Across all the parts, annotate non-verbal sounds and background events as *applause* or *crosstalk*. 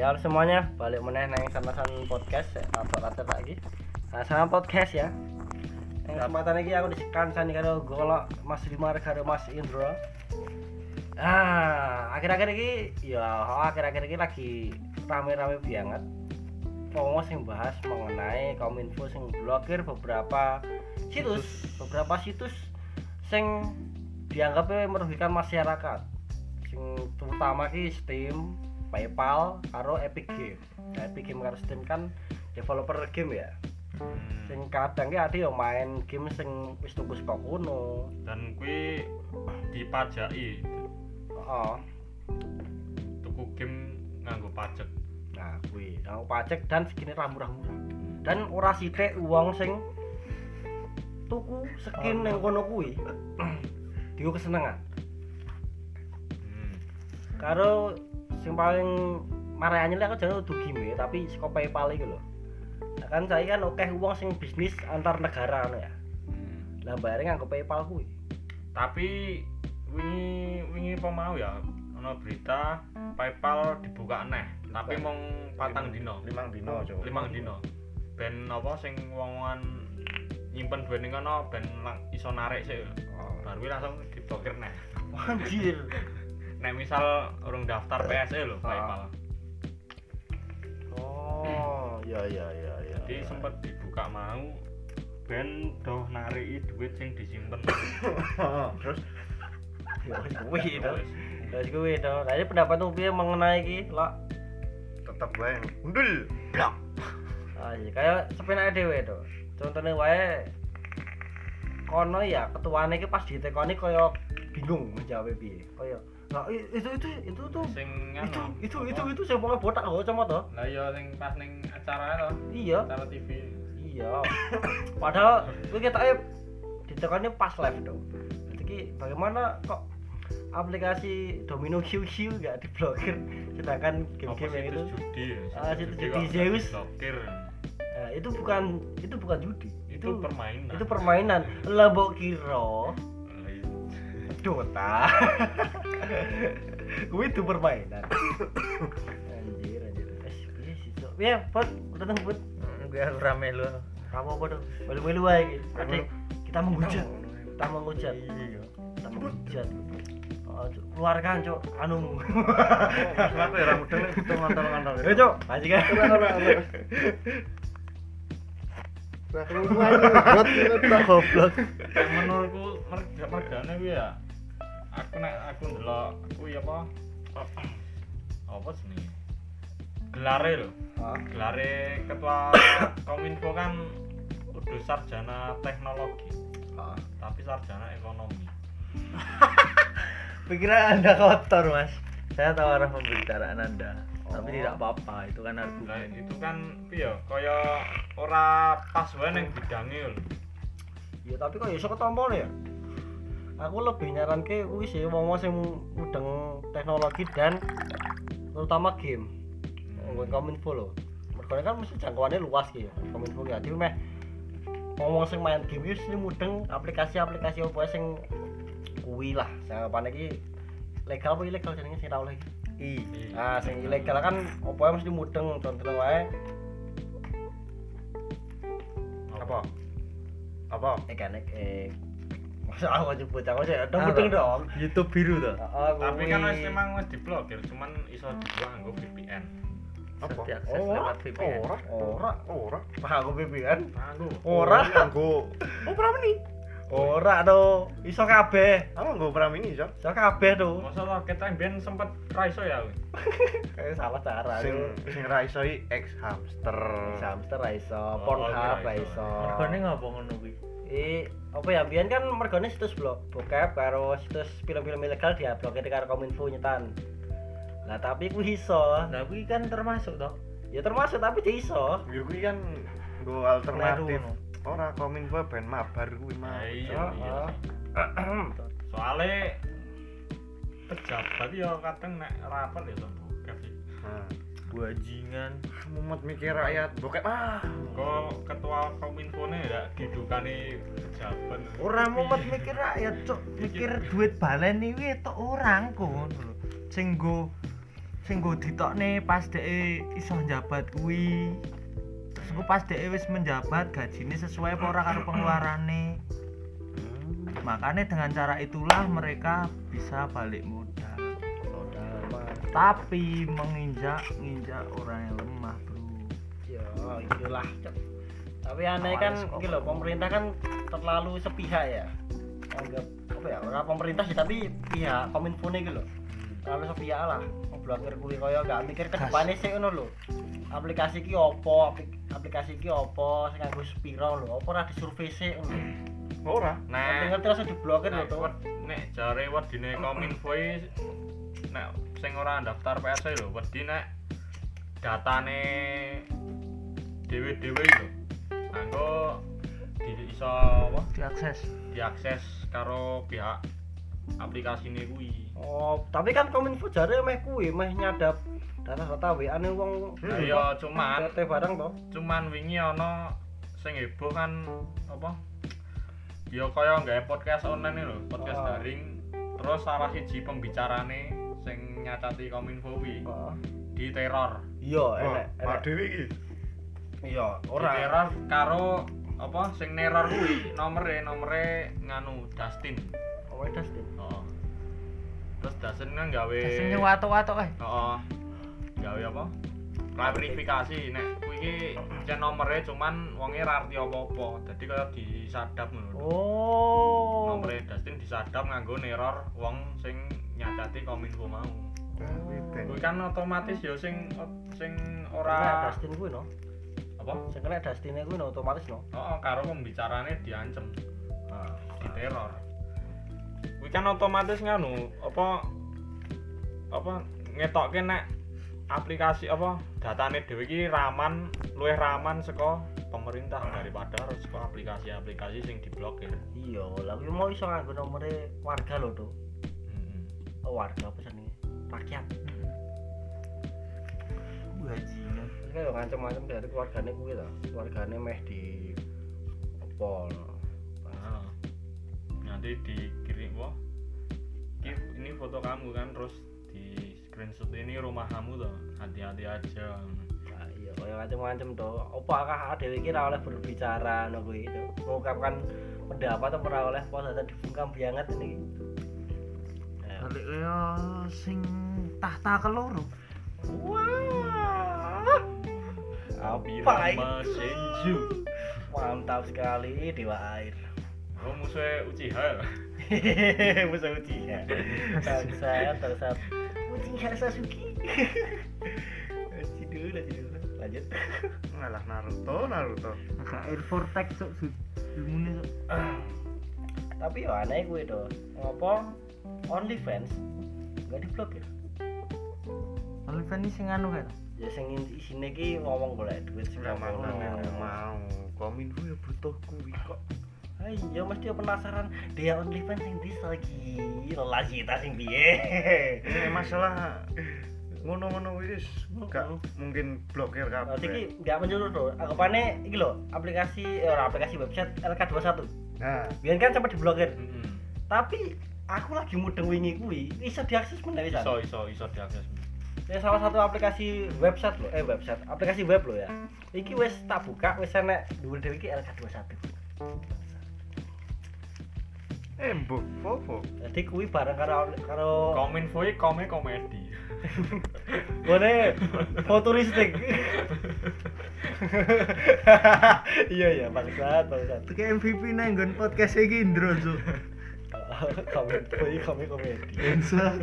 Ya semuanya, balik meneh nang sama-sama podcast, rata-rata lagi. Nah, sama podcast ya. Yang kesempatan ini aku dikancani karo golok Mas Limar karo Mas Indro. Ah, akhir-akhir ini ya akhir-akhir ini lagi rame-rame banget. Pokoknya sing bahas mengenai kominfo sing blokir beberapa situs, beberapa situs sing dianggapnya merugikan masyarakat. Sing terutama ki Steam, PayPal karo Epic Game. Nah, Epic Game karo Steam kan developer game ya. Sing kadang ada yang main game sing wis tuku saka kuno. dan kuwi dipajaki Heeh. tuku game nganggo pajak Nah, kuwi aku pajak dan segini rambu-rambu. Dan ora sithik wong sing tuku skin ning kono kuwi. *clears throat* Diku kesenengan. hmm. Karo sing paling marah anyel aku jane udah game tapi saka PayPal lho. Nah, kan saya kan oke wong sing bisnis antar negara ngono ya. Hmm. Lah bayare nganggo PayPal kuwi. tapi wingi wingi apa mau ya ana berita PayPal dibuka neh tapi mong patang dino limang dino coba limang dino ben apa sing wong-wongan nyimpen duit ning kono ben iso narik sih oh. baru langsung diblokir neh Anjir. *laughs* nek misal urung daftar PSE lho Ah. PayPal Oh, ya ya ya ya. jadi sempet dibuka mau ben doh nariki duit sing disimpen *laughs* terus Ya wis kuwi to. Wis. Ya wis kuwi to. Lah ini pendapatmu piye mengenai iki, Lok? tetap wae undul blok Ah, iya kayak sepenake dhewe to. Contohnya wae kono ya ketuane iki pas ditekoni kaya bingung menjawab piye. Kaya Lah i- itu itu itu tuh sing itu anu, itu itu itu sing pokoke botak kok kacamata. lah iya sing pas ning acara to Iya. acara TV Iya. *coughs* Padahal kuwi ketake ditekoni pas live dong. Jadi ki bagaimana kok aplikasi Domino QQ nggak diblokir sedangkan game-game yang itu judi ya Ah, situs judi Zeus. blokir Nah, itu bukan itu bukan judi. itu permainan itu permainan. Lah mbok kira. Dota. Kuwi *laughs* itu permainan. anjir anjir. Eh, piye sih, Cok? Piye, Pot? Udah nang, Pot? gue rame lu Kamu apa dong? Balik-balik wae iki. Adik, kita menghujat. Kita menghujat. iya Kita menghujat. Oh, Cok. keluarkan, Cok. Anu. *laughs* aku ya rambut dulu itu ngontor ngontor Ayo, Cok. Aji kan. Nah, buat goblok. Menurutku merga mergane kuwi ya aku nek aku ndelok kuwi apa apa jenenge gelare lho gelare ketua *coughs* kominfo kan udah sarjana teknologi ah. tapi sarjana ekonomi *laughs* Pikiran Anda kotor, Mas. Saya tahu arah pembicaraan Anda. Tapi Oh. tidak apa-apa, itu kan Lah argumen. itu kan piye kaya ora pas wae ning bidange lho Ya tapi kok iso ketompo ya? Aku lebih nyaranke kuwi sih wong-wong sing mudeng teknologi dan terutama game. Nggon kominfo lho. Mergo kan mesti jangkauannya luas ki ya. Kominfo ki dadi meh wong-wong sing main game mesti mudeng aplikasi-aplikasi apa sing kuwi lah. Sing apa iki legal apa ilegal jenenge sing ra oleh. I. Nah, sing ilegal kan apa mesti mudeng contohnya wae Apa? Apa? eh kan eh aku nyebut aku sih Apa? mudeng dong. YouTube biru tuh. Heeh, tapi kan wis emang wis diblokir cuman iso nganggo VPN Apa? Diakses Oh, lewat VPN. Ora, Ora, ora. Wah, aku pipian. nganggo Ora, nganggo. Oh, pram ini. ora do. Iso kabeh. Aku nganggo ini, Jon. Iso kabeh do. masa kita ben sempet ra iso ya. *laughs* Kayak salah cara. Sing Sing ra iso X hamster. hamster ra iso, Oh, Pornhub ra iso. iso. Mergone ngapa ngono kuwi? Eh, apa ya? Biyen kan mergone situs blog, bokep karo situs film-film ilegal dia blokir karo Kominfo nyetan. Nah, tapi kuwi iso. Nah, kuwi kan termasuk toh. Ya termasuk tapi dia iso. Ya kuwi kan nggo alternatif. Kleru Ora kominfo ben mabar kuwi mah. Nah, iya iya *clears throat* soalnya pejabat ya kadang nek rapat ya tuh bokep sih Nah, Bajingan. mumet mikir rakyat bokep ah. kok ketua kominfo nih ya didukani pejabat Ora mumet mikir rakyat, Cuk. Mikir duit balen iki tok orang lho. Sing sing nggo ditokne pas dhek iso njabat kuwi terus engko pas dhek wis menjabat gajine sesuai apa ora karo pengeluarane makanya dengan cara itulah mereka bisa balik tapi menginjak nginjak orang yang lemah bro. Ya itulah tapi aneh kan gitu loh pemerintah kan terlalu sepihak ya. Anggap apa ya orang pemerintah sih tapi pihak kominfo nih gitu loh terlalu sepihak lah ngeblokir kuwi kaya gak mikir ke depannya sih ngono lho. Aplikasi ki opo aplik- aplikasi ki opo sing nganggo spiro lho opo ora disurvei sih ngono Ora. Nah, ngerti langsung diblokir lho wed- nek jare wedine kominfo iki nek sing ora daftar PSI lho, wedi nek datane dhewe-dhewe itu anggo di iso apa? Diakses. Diakses karo pihak aplikasi ini kuwi. oh tapi kan kominfo jare meh kuwi meh nyadap data-data WA ane wong Lah ya cuman PT barang toh. cuman wingi ana sing heboh kan apa? Ya kaya gawe podcast online lho podcast Oh. daring. Terus salah siji pembicarane sing nyacati kominfo kuwi. Oh. di teror. Iya enek Pak enek Dewi iki. iya di ora. teror karo apa sing neror kuwi. Nomere nomere nganu Dustin. Oh Dustin? Oh. terus Dustin kan gawe sing watuk-watuk eh oh, gawe apa? Klarifikasi nek iki cen nomere cuman wonge ra arti apa-apa. Dadi kaya disadap ngono oh. Nomere Dustin disadap nganggo neror wong sing nyacati kominfo mau. Kuwi kan otomatis ya sing sing ora Dustin kuwi no apa? Sing kena Dustin kuwi no otomatis no oh, karo pembicarane diancem. Nah, diteror kuwi kan otomatis nganu apa apa ngetokke nek aplikasi apa datane dhewe iki raman luwih raman saka pemerintah daripada saka aplikasi-aplikasi sing diblokir iya lah kuwi mau iso nganggo nomere warga lho tuh Hmm. oh, warga apa jenenge? Rakyat. Bajingan. Terus kayak ngancem-ngancem dari keluargane kuwi lah keluargane meh di no. Nah, nanti dikirim wah. Ini foto kamu kan terus di screenshot ini rumah kamu tuh hati-hati aja Nah, iya kaya ngancem-ngancem tuh apakah iki ora oleh berbicara kuwi itu mengungkapkan pendapat atau ora oleh pos ada dibungkam banget ini Nah, balik kaya sing tahta keloro Wah. Apa itu? Senju Mantap sekali Dewa Air. oh musuhnya Uchiha *laughs* Musuh Uchiha. Bangsat, bangsat. Uchiha Sasuke. Lanjut *laughs* dulu, lanjut dulu. Lanjut. Ngalah Naruto, Naruto. agak *laughs* air vortex sok ilmune sok Tapi ya aneh gue tuh. Ngopo OnlyFans nggak diblokir. OnlyFans ini sing anu kan Ya sing isine ki ngomong golek duit sing mau, mau. Kominfo ya butuh kuwi kok. Iya mesti penasaran dia OnlyFans sing dis lagi. Lelah kita sing piye. Masalah ngono-ngono wis gak mungkin blokir Berarti ki kabeh. nggak menyeluruh tuh. Anggapannya iki lho, aplikasi eh ora aplikasi website LK21. Nah, Biar kan sempat diblokir. Mm-mm. Tapi aku lagi mudeng wingi kuwi bisa diakses meneh bisa. iso iso iso diakses Ya salah satu aplikasi website loh, eh website, aplikasi web loh ya. Iki wis tak buka wis enek dhuwur dhewe iki LK21. Eh mbok Vovo. Jadi kuwi bareng karo karo kominfo iki kome komedi *laughs* Boleh futuristik. *laughs* iya iya bangsat bangsat. Iki MVP nang nggon podcast iki Indro Zo. Kami kami kami komedi. Ensa.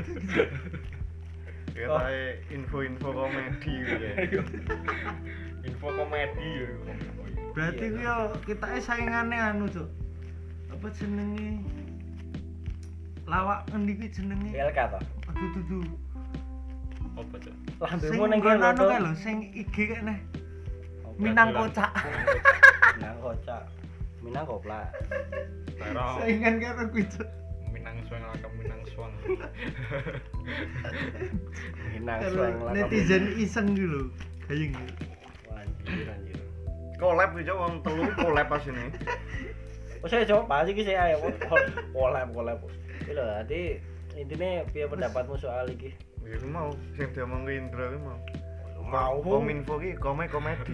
Katae info-info komedi ya. info komedi ya iki. Berarti ku yo kita saingane anu, Cuk. Apa jenenge? Lawak endi ki jenenge? PLK toh. Aduh duh duh. apa cok Lambemu Sing ning kene anu lho. sing IG kae neh. Minang kocak. Minang kocak. Minang koplak. Saingan karo kuwi. Minang Suang lakam Minang Suang. Minang suang lah. netizen iseng lho. Gayeng. Anjir anjir. Collab iki wong telu collab pas ini. Oh saya coba sih ayo collab collab. Iki lho, nanti intinya piye pendapatmu soal iki? Ya mau sing diomong ke Indra ku mau. Mau. Kominfo ki komedi komedi.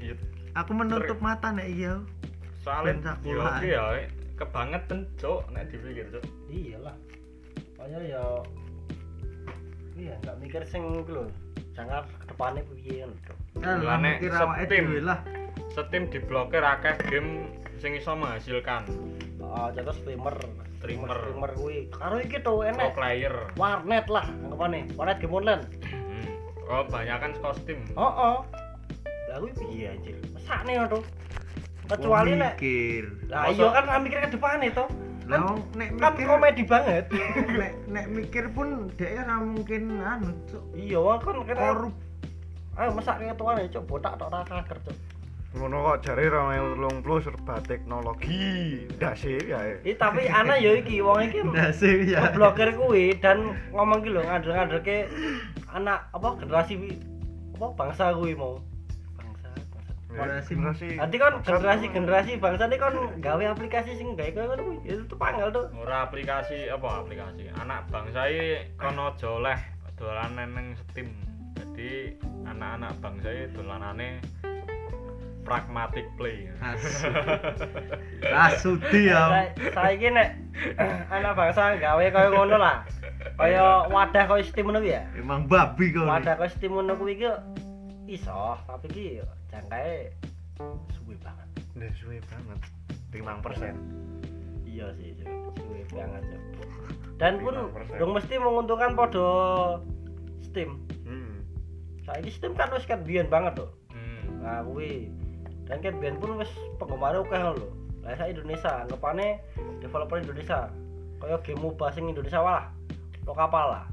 Iya. aku menutup mata nek iya Soalnya ya Sakula. oke ya kebangetan cuk nek dipikir cuk. iyalah pokoknya ya iya nggak mikir sing iku lho jangka ke depannya piye ngono kan lah mikir awake dhewe lah Steam diblokir akeh game sing iso menghasilkan. Oh contoh streamer. Streamer. streamer kuwi. Karo iki to pro enek player. warnet lah anggapane warnet game online. Hmm. Oh, banyak kan kostum. oh oh lah kuwi piye anjir? Mesakne to. Kecuali nek mikir. Lah iya kan ah, mikir ke depan itu lah wong nek kan mikir komedi banget. *laughs* Nek nek mikir pun dhek ora mungkin anu cuk. Iya kan kira korup. Ayo masak ketuane cuk. Botak tok ora kager cuk Ngono kok jare 2030 serba teknologi. Dase ya. Ih, tapi aneh ya iki wong iki ndase ya ngeblokir kuwi dan ngomong ki lho ngandel-ngandelke anak apa generasi apa bangsa kuwi mau bangsa bangsa Generasi- generasi. nanti kan generasi generasi bangsa ini kan gawe aplikasi sing gawe koyo ngono kuwi itu tuh panggal tuh Ora aplikasi apa aplikasi. Anak bangsa iki kono aja oleh dolanan ning Steam. Jadi anak-anak bangsa iki dolanane pragmatic play. Asu. Asudi ya. Sa- saiki nek *clears throat* anak bangsa gawe koyo ngono lah kaya wadah koyo Steam ngono kuwi ya Emang babi kau. wadah koyo Steam ngono kuwi ki iso tapi ki jangkae suwe banget Nek suwe banget. 5%. iya sih suwe banget dan pun 5%. dong mesti menguntungkan podo Steam Hmm. saiki Steam kan wis kan biyen banget tuh Hmm. nah kuwi dan kan biyen pun wis penggemar akeh lho lah saya Indonesia anggapane developer Indonesia kaya game MOBA sing Indonesia walah lo kapal lah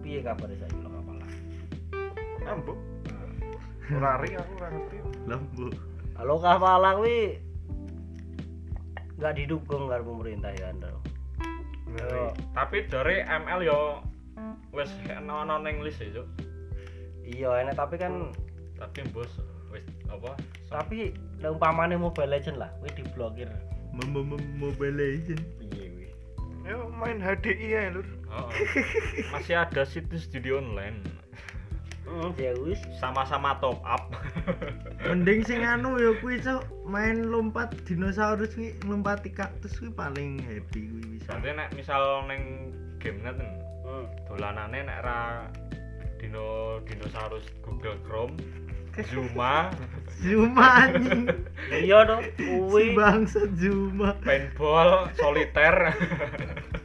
piye kabar saiki lo kapal lah Ambuk. Ora ri aku ora ngerti. Lembu. lo kapal lah kuwi nggak didukung karo pemerintah ya anda Ngeri. Tapi dari ML yo wis ono ning list ya, Cuk. iya enak tapi kan Tapi bos wis apa? tapi nek umpamane Mobile Legend lah kuwi diblokir Mem- mem- mem- Mobile Legend. piye kuwi Yo main HDI ya, Lur. Oh, masih ada situs judi online Hmm, ya wis. sama-sama top up. Mending sing anu ya kuwi cuk main lompat dinosaurus kuwi lompati kaktus kuwi paling happy kuwi bisa. Berarti nek misal neng game net Hmm. dolanane nek ra dino dinosaurus Google Chrome Zuma Zuma anjing. *laughs* Iya to, Si bangsa Zuma. paintball soliter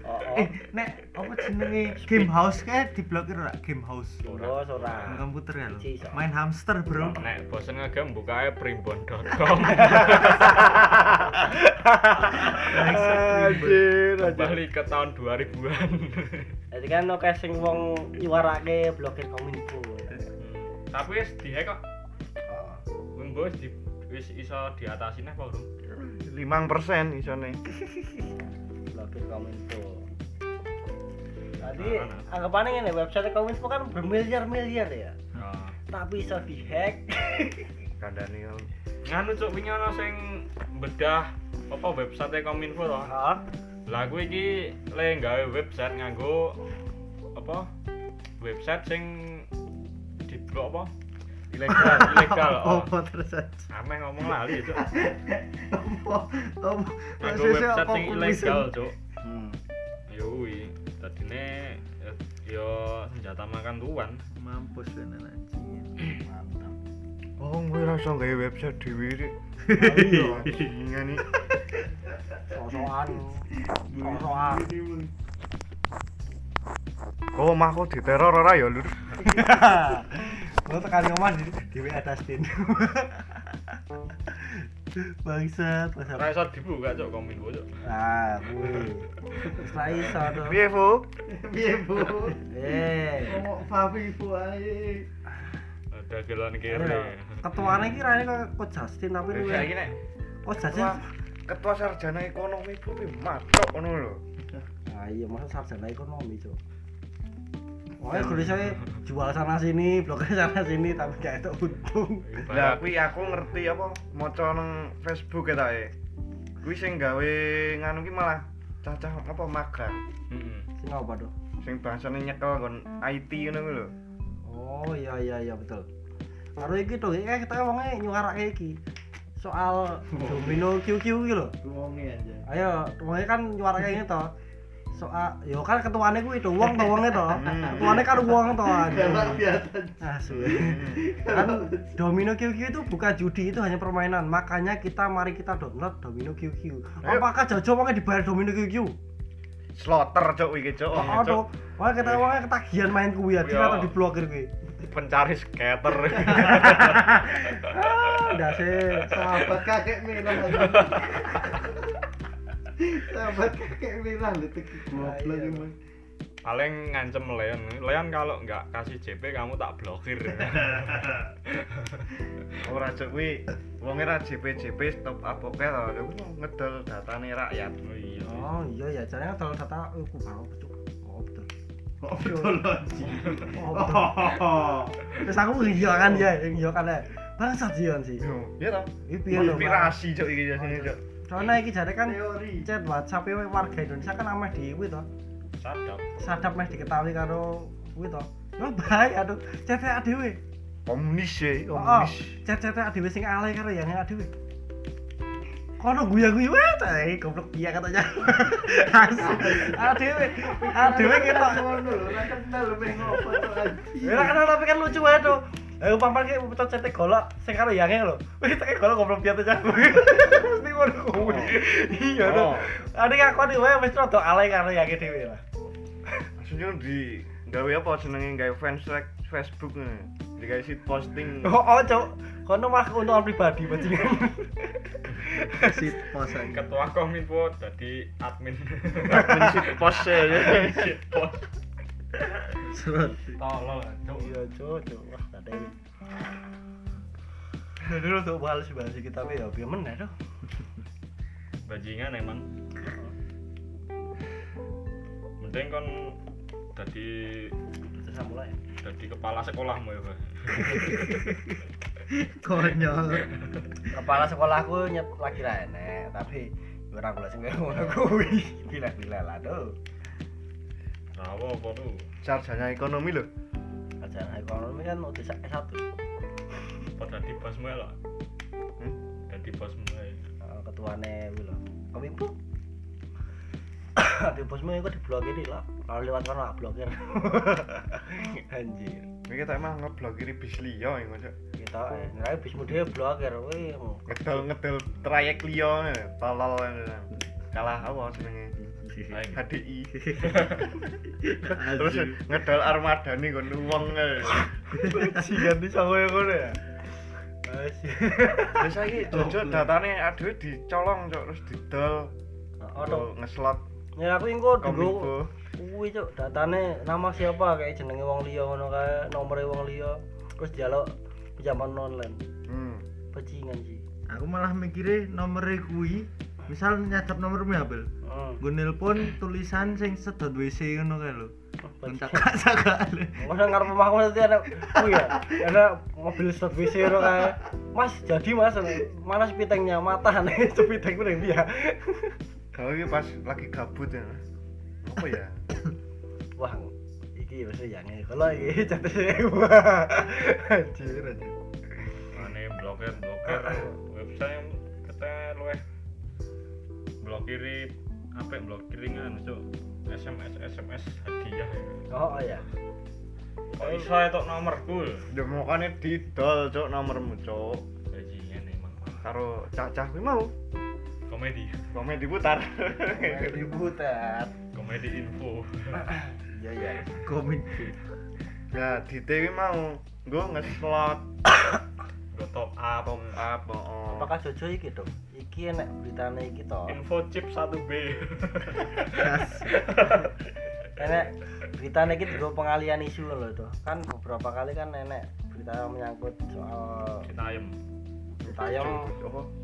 Oh, Eh, nek apa jenenge game house kae diblokir ora game house. oh. ora. Ora. Main komputer ya lo. Main hamster, Bro. nek bosen ngegame bukae primbon.com *laughs* Anjir, kembali ke tahun 2000-an Jadi kan oke sing wong nyuarake blokir kominfo. tapi wis dihack kok Oh. Bos di wis iso diatasi nih apa Bro? 5% isone. Blokir kominfo. Tadi Nah, nah. anggapannya ngene website kominfo kan bermiliar-miliar ya. Oh. Tapi iso dihack. Kandani yo. nganu cuk wingi ana sing bedah apa website Kominfo to Heeh. lah gue iki le gawe website nganggo apa website sing di apa ilegal *laughs* ilegal oh. Apa terus aja? ameh ngomong lali cuk Apa? Apa? website sing kuwi ilegal cuk Hmm. yo kuwi dadine yo senjata makan tuan Mampus bener anjing. Mantap. Oh, gue rasa gawe website dhewe. *laughs* Ayo. Ngene. Sosokan. Sosokan. Kok omahku diteror ora ya, Lur? *laughs* Lo tekan ngomong di, di WA Dustin. Bangsat, bangsat. ora iso dibuka cuk Kominfo cuk Ah, kuwi. Ra iso to. Piye, Bu? Piye, Bu? Eh. Ngomong Fabi Bu ae. ada gelan kiri Ketuane iki rene kok kok Justin tapi luwih. saiki nek Oh, Justin. ketua, sarjana ekonomi pi matok ngono lho. Ah iya, masa sarjana ekonomi, Cuk. Oh, kudu saya jual sana sini, blokir *laughs* sana sini tapi gak ada untung. Lah kuwi aku ngerti apa maca nang Facebook ya ta e. Kuwi sing gawe nganu ki malah cacah apa magang Heeh. Sing apa tuh? sing bangsane nyekel kon IT ngono kuwi lho Oh iya iya iya betul. Karo iki to, iki kita wonge nyuarake iki. Soal domino QQ iki lho. Wonge aja. Ayo, wonge kan nyuarake ini to. Soal yo kan ketuane kuwi to, wong to wonge to. Ketuane kan wong to. Luar biasa. Ah, suwe. kan domino QQ itu bukan judi, itu hanya permainan. Makanya kita mari kita download domino QQ. Ayo. Apakah Jojo wonge dibayar domino QQ? slotter cok iki cok Oh, to. Wah, kita wonge ketagihan main kuwi ya, Iya. atau diblokir kuwi. pencari skater *laughs* *laughs* Ah, udah sih. Sahabat kakek lagi. *laughs* Sahabat kakek Milan itu goblok iya. emang. paling ngancem Leon Leon kalau nggak kasih JP kamu tak blokir *laughs* ora cok kuwi wonge ra JP JP stop apoke to kuwi ngedol datane rakyat oh iya Oh iya ya, caranya kalau data *laughs* aku baru betul. Oh betul. Oh, betul. Oh betul. Terus aku iya kan ya, iya kan ya. Bangsat sih sih. yo iya to Iki piye lho? Pak? inspirasi cok iki jasine cok Soalnya iki jare kan Teori. chat WhatsApp e warga Indonesia kan ameh di kuwi to. sadap Sadap meh diketahui karo kuwi to. Yo bahaya tuh. Chat dhewe. komunis ya komunis chat-chat dhewe sing alay karo yang dhewe. Kono guya-guyu wae ta, goblok piye katanya. *laughs* Asik. Adewe, adewe ketok Ngono lho, ora kenal lho pengen ngopo to. Ya kenal tapi kan lucu aja tuh. Ayo pampar ki putar cete golok sing karo yange lho. Wih tak golok goblok piye tuh jago. Mesti ngono kuwi. Iya tuh. Oh. Ade ngakoni wae wis rada alay karo yange dhewe lah. maksudnya di gawe apa jenenge gawe fans like Facebook nih digawe sit posting Oh, oh cok. Kono malah keuntungan pribadi bajingan. Sit posan. ketua kominfo jadi admin admin sit post ya Shit, bos. Serot. tolol cuk. Iya cok, cok. Wah, tak dewe. Dulu tuh balas bahas kita tapi ya biar meneh tuh. bajingan emang mending kon Terus mulai. jadi kepala sekolahmu ya Pak. *laughs* Konyol. Kepala sekolahku nyet lagi lah enek, tapi ya ora kula sing ngono kuwi. *laughs* Bila-bila lah tuh. Rawo apa tuh sarjana ekonomi loh Ajaran ekonomi kan udah sak S1. apa jadi bosmu ya lah Hmm? jadi bosmu ya Eh, ketuane lho. Kominfo. *coughs* Di bosmu iku diblokir lah. Kalau lewat kono *laughs* tak blokir. Anjir. ini kita emang ngeblokir bis liya ya cok Kita eh ngira bismu dhewe blokir. Wih. ngedol ngedol trayek liya tolol kalah apa jenenge Aing. HDI *laughs* terus ngedol armada nih kon uang Bajingan di sango yang ngono ya. Terus lagi *laughs* jojo datane aduh dicolong cok terus didol. Oh, ngeslot Ya aku ingko dulu. Kuwi cuk datane nama siapa? Kayak jenenge wong liya ngono kae nomore wong liya. Terus dialog pinjaman online. Hmm. bajingan sih. Aku malah mikirnya nomornya kuwi misal nyadap nomormu ya Bel hmm. gue nelpon tulisan sing sedot WC ngono kae lho. Bajingan. Entak sakak Masa ngarep omahku nanti ada kuwi ya ada mobil stop WC ngono kae. Mas jadi mas mana sepitengnya? Mata nih *laughs* sepiteng ku ning dia kalau ini pas lagi gabut ya apa ya? *coughs* Wah iki wis yang kalau iki *laughs* jatuh *coughs* wah. Anjir anjir. Aneh blokir blokir website blokiri apa blokiringan cuk? SMS SMS hadiah. Ya. oh iya. Kok iso itu nomorku? Ya makanya didol cok nomormu cok bajingan emang karo cah-cah kuwi mau? Komedi. Komedi putar. Ributan komedi info. Iya iya. Komik ya di TV mau? Gue ngeslot. gue top up. Top up oh. apakah Jojo iki dong iki enek beritane iki to? Info chip 1B *laughs* enek beritane iki nggo pengalian isu lho to kan beberapa kali kan enek berita menyangkut soal Citayam Citayam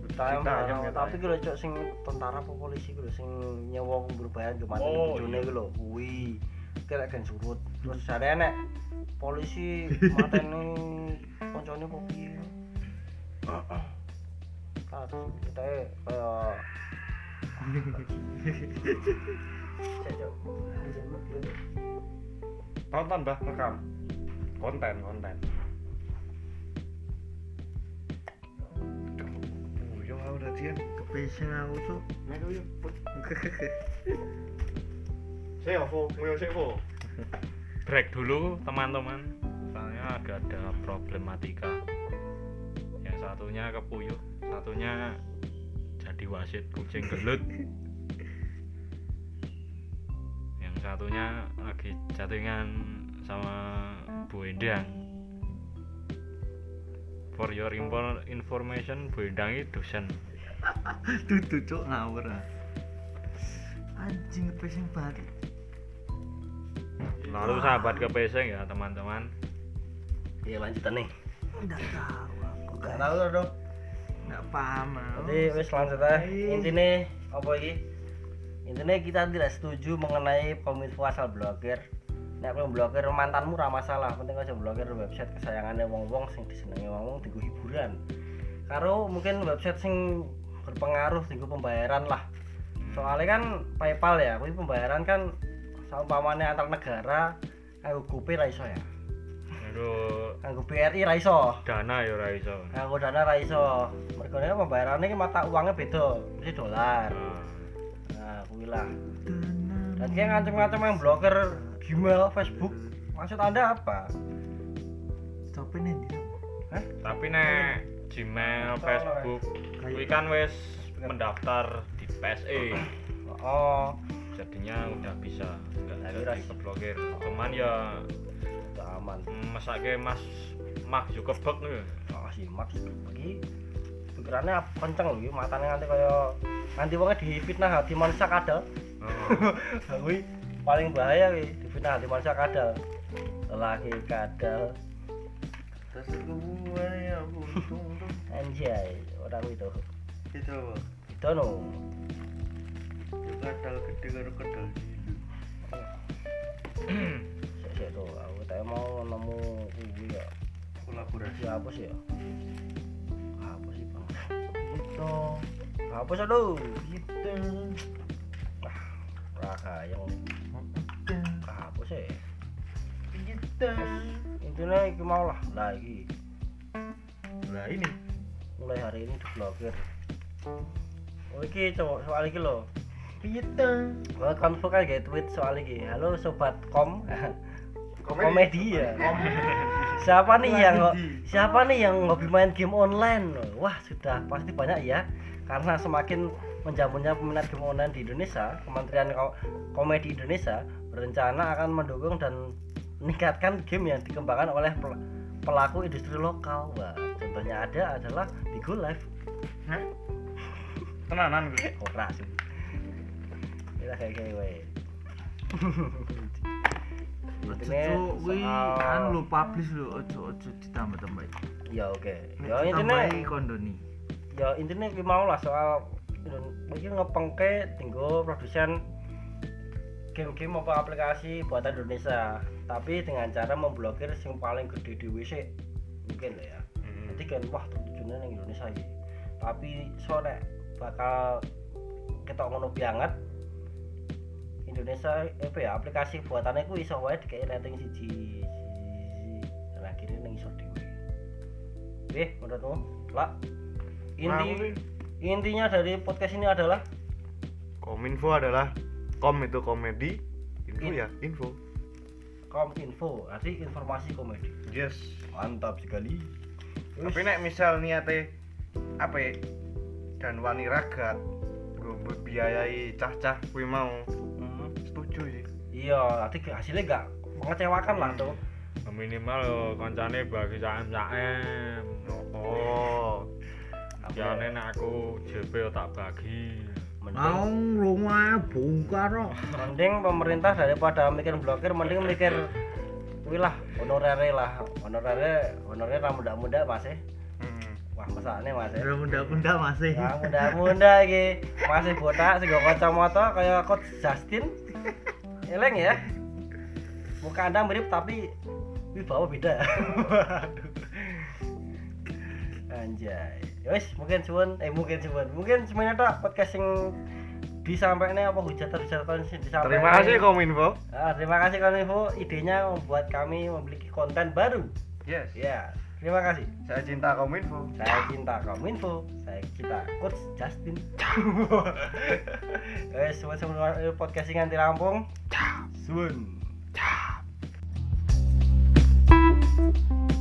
Citayam ya, tapi ki lho cok sing tentara apa polisi lho sing nyewa berbayar mati Oh, bojone iya. lho. Kuwi. Kira kan surut. Terus jare enek polisi *laughs* mateni koncone kok piye Terus kita kaya Cek, Cok. Tonton bah rekam. Konten, konten. Yo aku udah dian. Kepesing aku tuh. Ayo yo. Saya Vo, ngoyo sik Vo. break dulu teman-teman soalnya agak ada problematika satunya kepuyuh satunya jadi wasit kucing gelut yang satunya lagi chattingan sama Bu Endang for your info- information Bu Endang itu dosen Dudu cuk ngawur ah. Anjing kepesing banget. lalu sahabat kepeseng ya teman-teman Iya lanjutan nih. Tahu aku. Gak tahu dong. Enggak paham. Jadi wis lanjut aja. Intinya apa iki? Intinya kita tidak setuju mengenai kominfo asal blogger. Nek kowe blogger mantanmu ora masalah, penting aja blogger website kesayangannya wong-wong sing disenengi wong-wong dienggo hiburan. Karo mungkin website sing berpengaruh dienggo pembayaran lah. Soalnya kan PayPal ya, kuwi pembayaran kan saumpamane antar negara kanggo GoPay ra iso ya. Itu Kanggo BRI ra iso. dana ya ora iso Kanggo dana ra iso. Mergo nek pembayarannya ki mata uangnya beda, mesti dolar. Nah, Nah, kuwi lah. Dan kayak ngancem-ngancem yang blogger Gmail, Facebook. Maksud Anda apa? Copen ini. tapi nek Gmail, Facebook, kuwi kan wis mendaftar di PSE. Oh, Jadinya udah bisa nggak Nah, jadi ras. ke blogger. Cuman ya udah aman. mesake Mas Mark Zuckerberg nih. Oh, si Max iki pikirannya kenceng lho, iki matane nganti kaya nganti wonge difitnah hati manusia kadal. Heeh. *laughs* Kuwi paling bahaya kuwi, difitnah hati manusia kadal. Lelaki kadal, Terus gue ya untung untung. anjay, orang itu. Itu apa? Itu no. Itu kadal gede karo kadal cilik. *clears throat* Sik tuh, aku tadi mau nemu kuwi ya. Kolaborasi. Ya apa sih ya? Apa sih bang? Itu apa sih aduh? Gitu. Ah, raka yang apa sih? Gitu. Intinya iki mau lah, lah iki Nah ini. mulai hari ini di blogger. Oh iki cowok soal iki lo. Gitu. Gua konfo kan kayak tweet soal iki. Halo sobat kom. *laughs* Komedi ya. *laughs* siapa nih yang siapa nih yang hobi main game online? Wah, sudah pasti banyak ya. Karena semakin menjamunya peminat game online di Indonesia, Kementerian Ko- Komedi Indonesia berencana akan mendukung dan meningkatkan game yang dikembangkan oleh pel- pelaku industri lokal. Wah, contohnya ada adalah Bigo Live. Hah? Tenanan gue. Ora sih. Kita kayak kayak *laughs* cuk kuwi kan lu publish lu ojo ojo ditambah-tambah. Ya oke. Nek Ya ditambahi kondoni. ya intinya gue mau lah soal ini ngepengke tinggal produsen game-game apa aplikasi buatan Indonesia tapi dengan cara memblokir yang paling gede di WC mungkin lah ya nanti kan wah tujuannya yang Indonesia ini tapi sore bakal kita ngono banget Indonesia eh, apa ya aplikasi buatannya ku iso wae dikei rating siji siji dan akhirnya neng iso dhewe. Eh menurutmu? Lah inti intinya dari podcast ini adalah? Kominfo adalah kom itu komedi, info In- ya info. kominfo arti informasi komedi. Yes. mantap sekali. Tapi nek misal niate apa ya? Dan wani ragat gue biayai cah-cah kuwi mau Hmm, setuju sih. iya nanti hasilnya gak mengecewakan lah tuh. Minimal yo kancane bagi saem saem Oh, jane nek aku JP tak bagi. Mending. Rumah bongkar kok. mending pemerintah daripada mikir blokir mending mikir wih lah honorere lah. Honorere honorere ra muda-muda mas eh hmm. wah masakne mas eh Udah muda-muda masih. Nah, muda-muda iki. Masih botak sing kacamata kayak coach Justin. *laughs* Eleng ya. Muka Anda mirip tapi wibawa beda. *laughs* Anjay. Ya wis, mungkin suwun eh mungkin suwun. Mungkin semuanya tok podcast sing disampaikan apa hujatan-hujatan sing disampaikan. Terima kasih Kominfo. Ah, terima kasih Kominfo idenya membuat kami memiliki konten baru. Yes. Ya, Terima kasih. Saya cinta Kominfo. Saya cinta Kominfo. Saya cinta Coach Justin. *laughs* Guys, semua semua podcastingan di Lampung. Sun. Thank you